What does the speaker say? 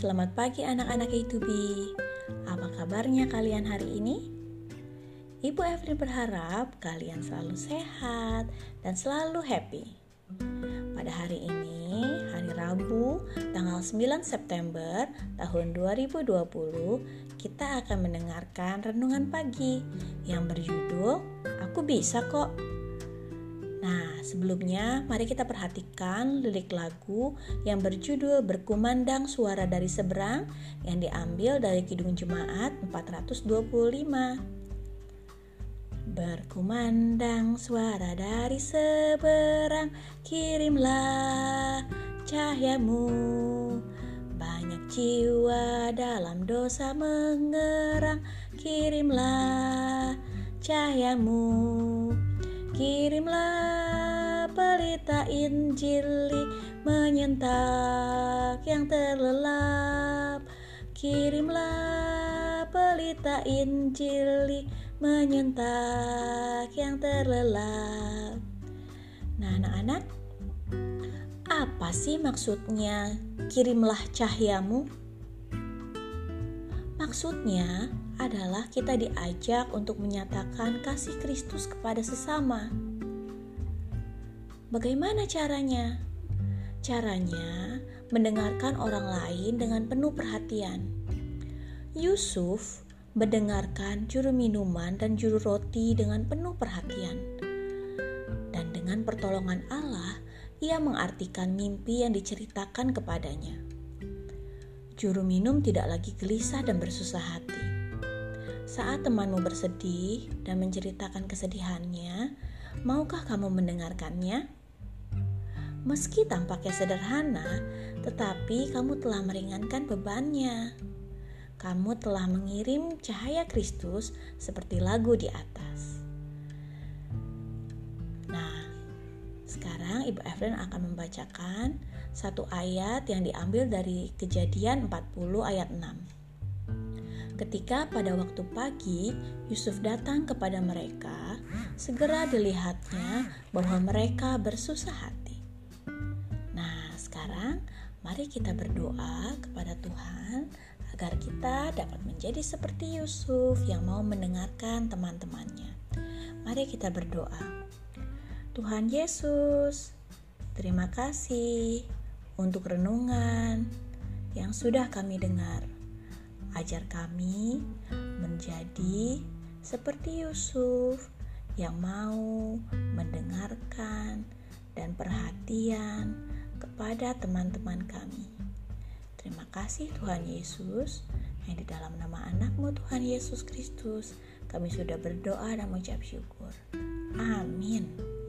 Selamat pagi anak-anak Itubi. Apa kabarnya kalian hari ini? Ibu Evelyn berharap kalian selalu sehat dan selalu happy. Pada hari ini, hari Rabu, tanggal 9 September tahun 2020, kita akan mendengarkan renungan pagi yang berjudul Aku Bisa Kok. Nah, sebelumnya mari kita perhatikan lirik lagu yang berjudul Berkumandang Suara dari Seberang yang diambil dari Kidung Jemaat 425. Berkumandang suara dari seberang, kirimlah cahayamu. Banyak jiwa dalam dosa mengerang, kirimlah cahayamu. Kirimlah pelita Injili menyentak yang terlelap. Kirimlah pelita Injili menyentak yang terlelap. Nah, anak-anak, apa sih maksudnya kirimlah cahayamu? Maksudnya, adalah kita diajak untuk menyatakan kasih Kristus kepada sesama. Bagaimana caranya? Caranya mendengarkan orang lain dengan penuh perhatian. Yusuf mendengarkan juru minuman dan juru roti dengan penuh perhatian. Dan dengan pertolongan Allah, ia mengartikan mimpi yang diceritakan kepadanya. Juru minum tidak lagi gelisah dan bersusah hati saat temanmu bersedih dan menceritakan kesedihannya, maukah kamu mendengarkannya? Meski tampaknya sederhana, tetapi kamu telah meringankan bebannya. Kamu telah mengirim cahaya Kristus seperti lagu di atas. Ibu Evelyn akan membacakan satu ayat yang diambil dari Kejadian 40 ayat 6. Ketika pada waktu pagi Yusuf datang kepada mereka, segera dilihatnya bahwa mereka bersusah hati. Nah, sekarang mari kita berdoa kepada Tuhan agar kita dapat menjadi seperti Yusuf yang mau mendengarkan teman-temannya. Mari kita berdoa. Tuhan Yesus, terima kasih untuk renungan yang sudah kami dengar. Ajar kami menjadi seperti Yusuf yang mau mendengarkan dan perhatian kepada teman-teman kami. Terima kasih Tuhan Yesus yang di dalam nama anakmu Tuhan Yesus Kristus kami sudah berdoa dan mengucap syukur. Amin.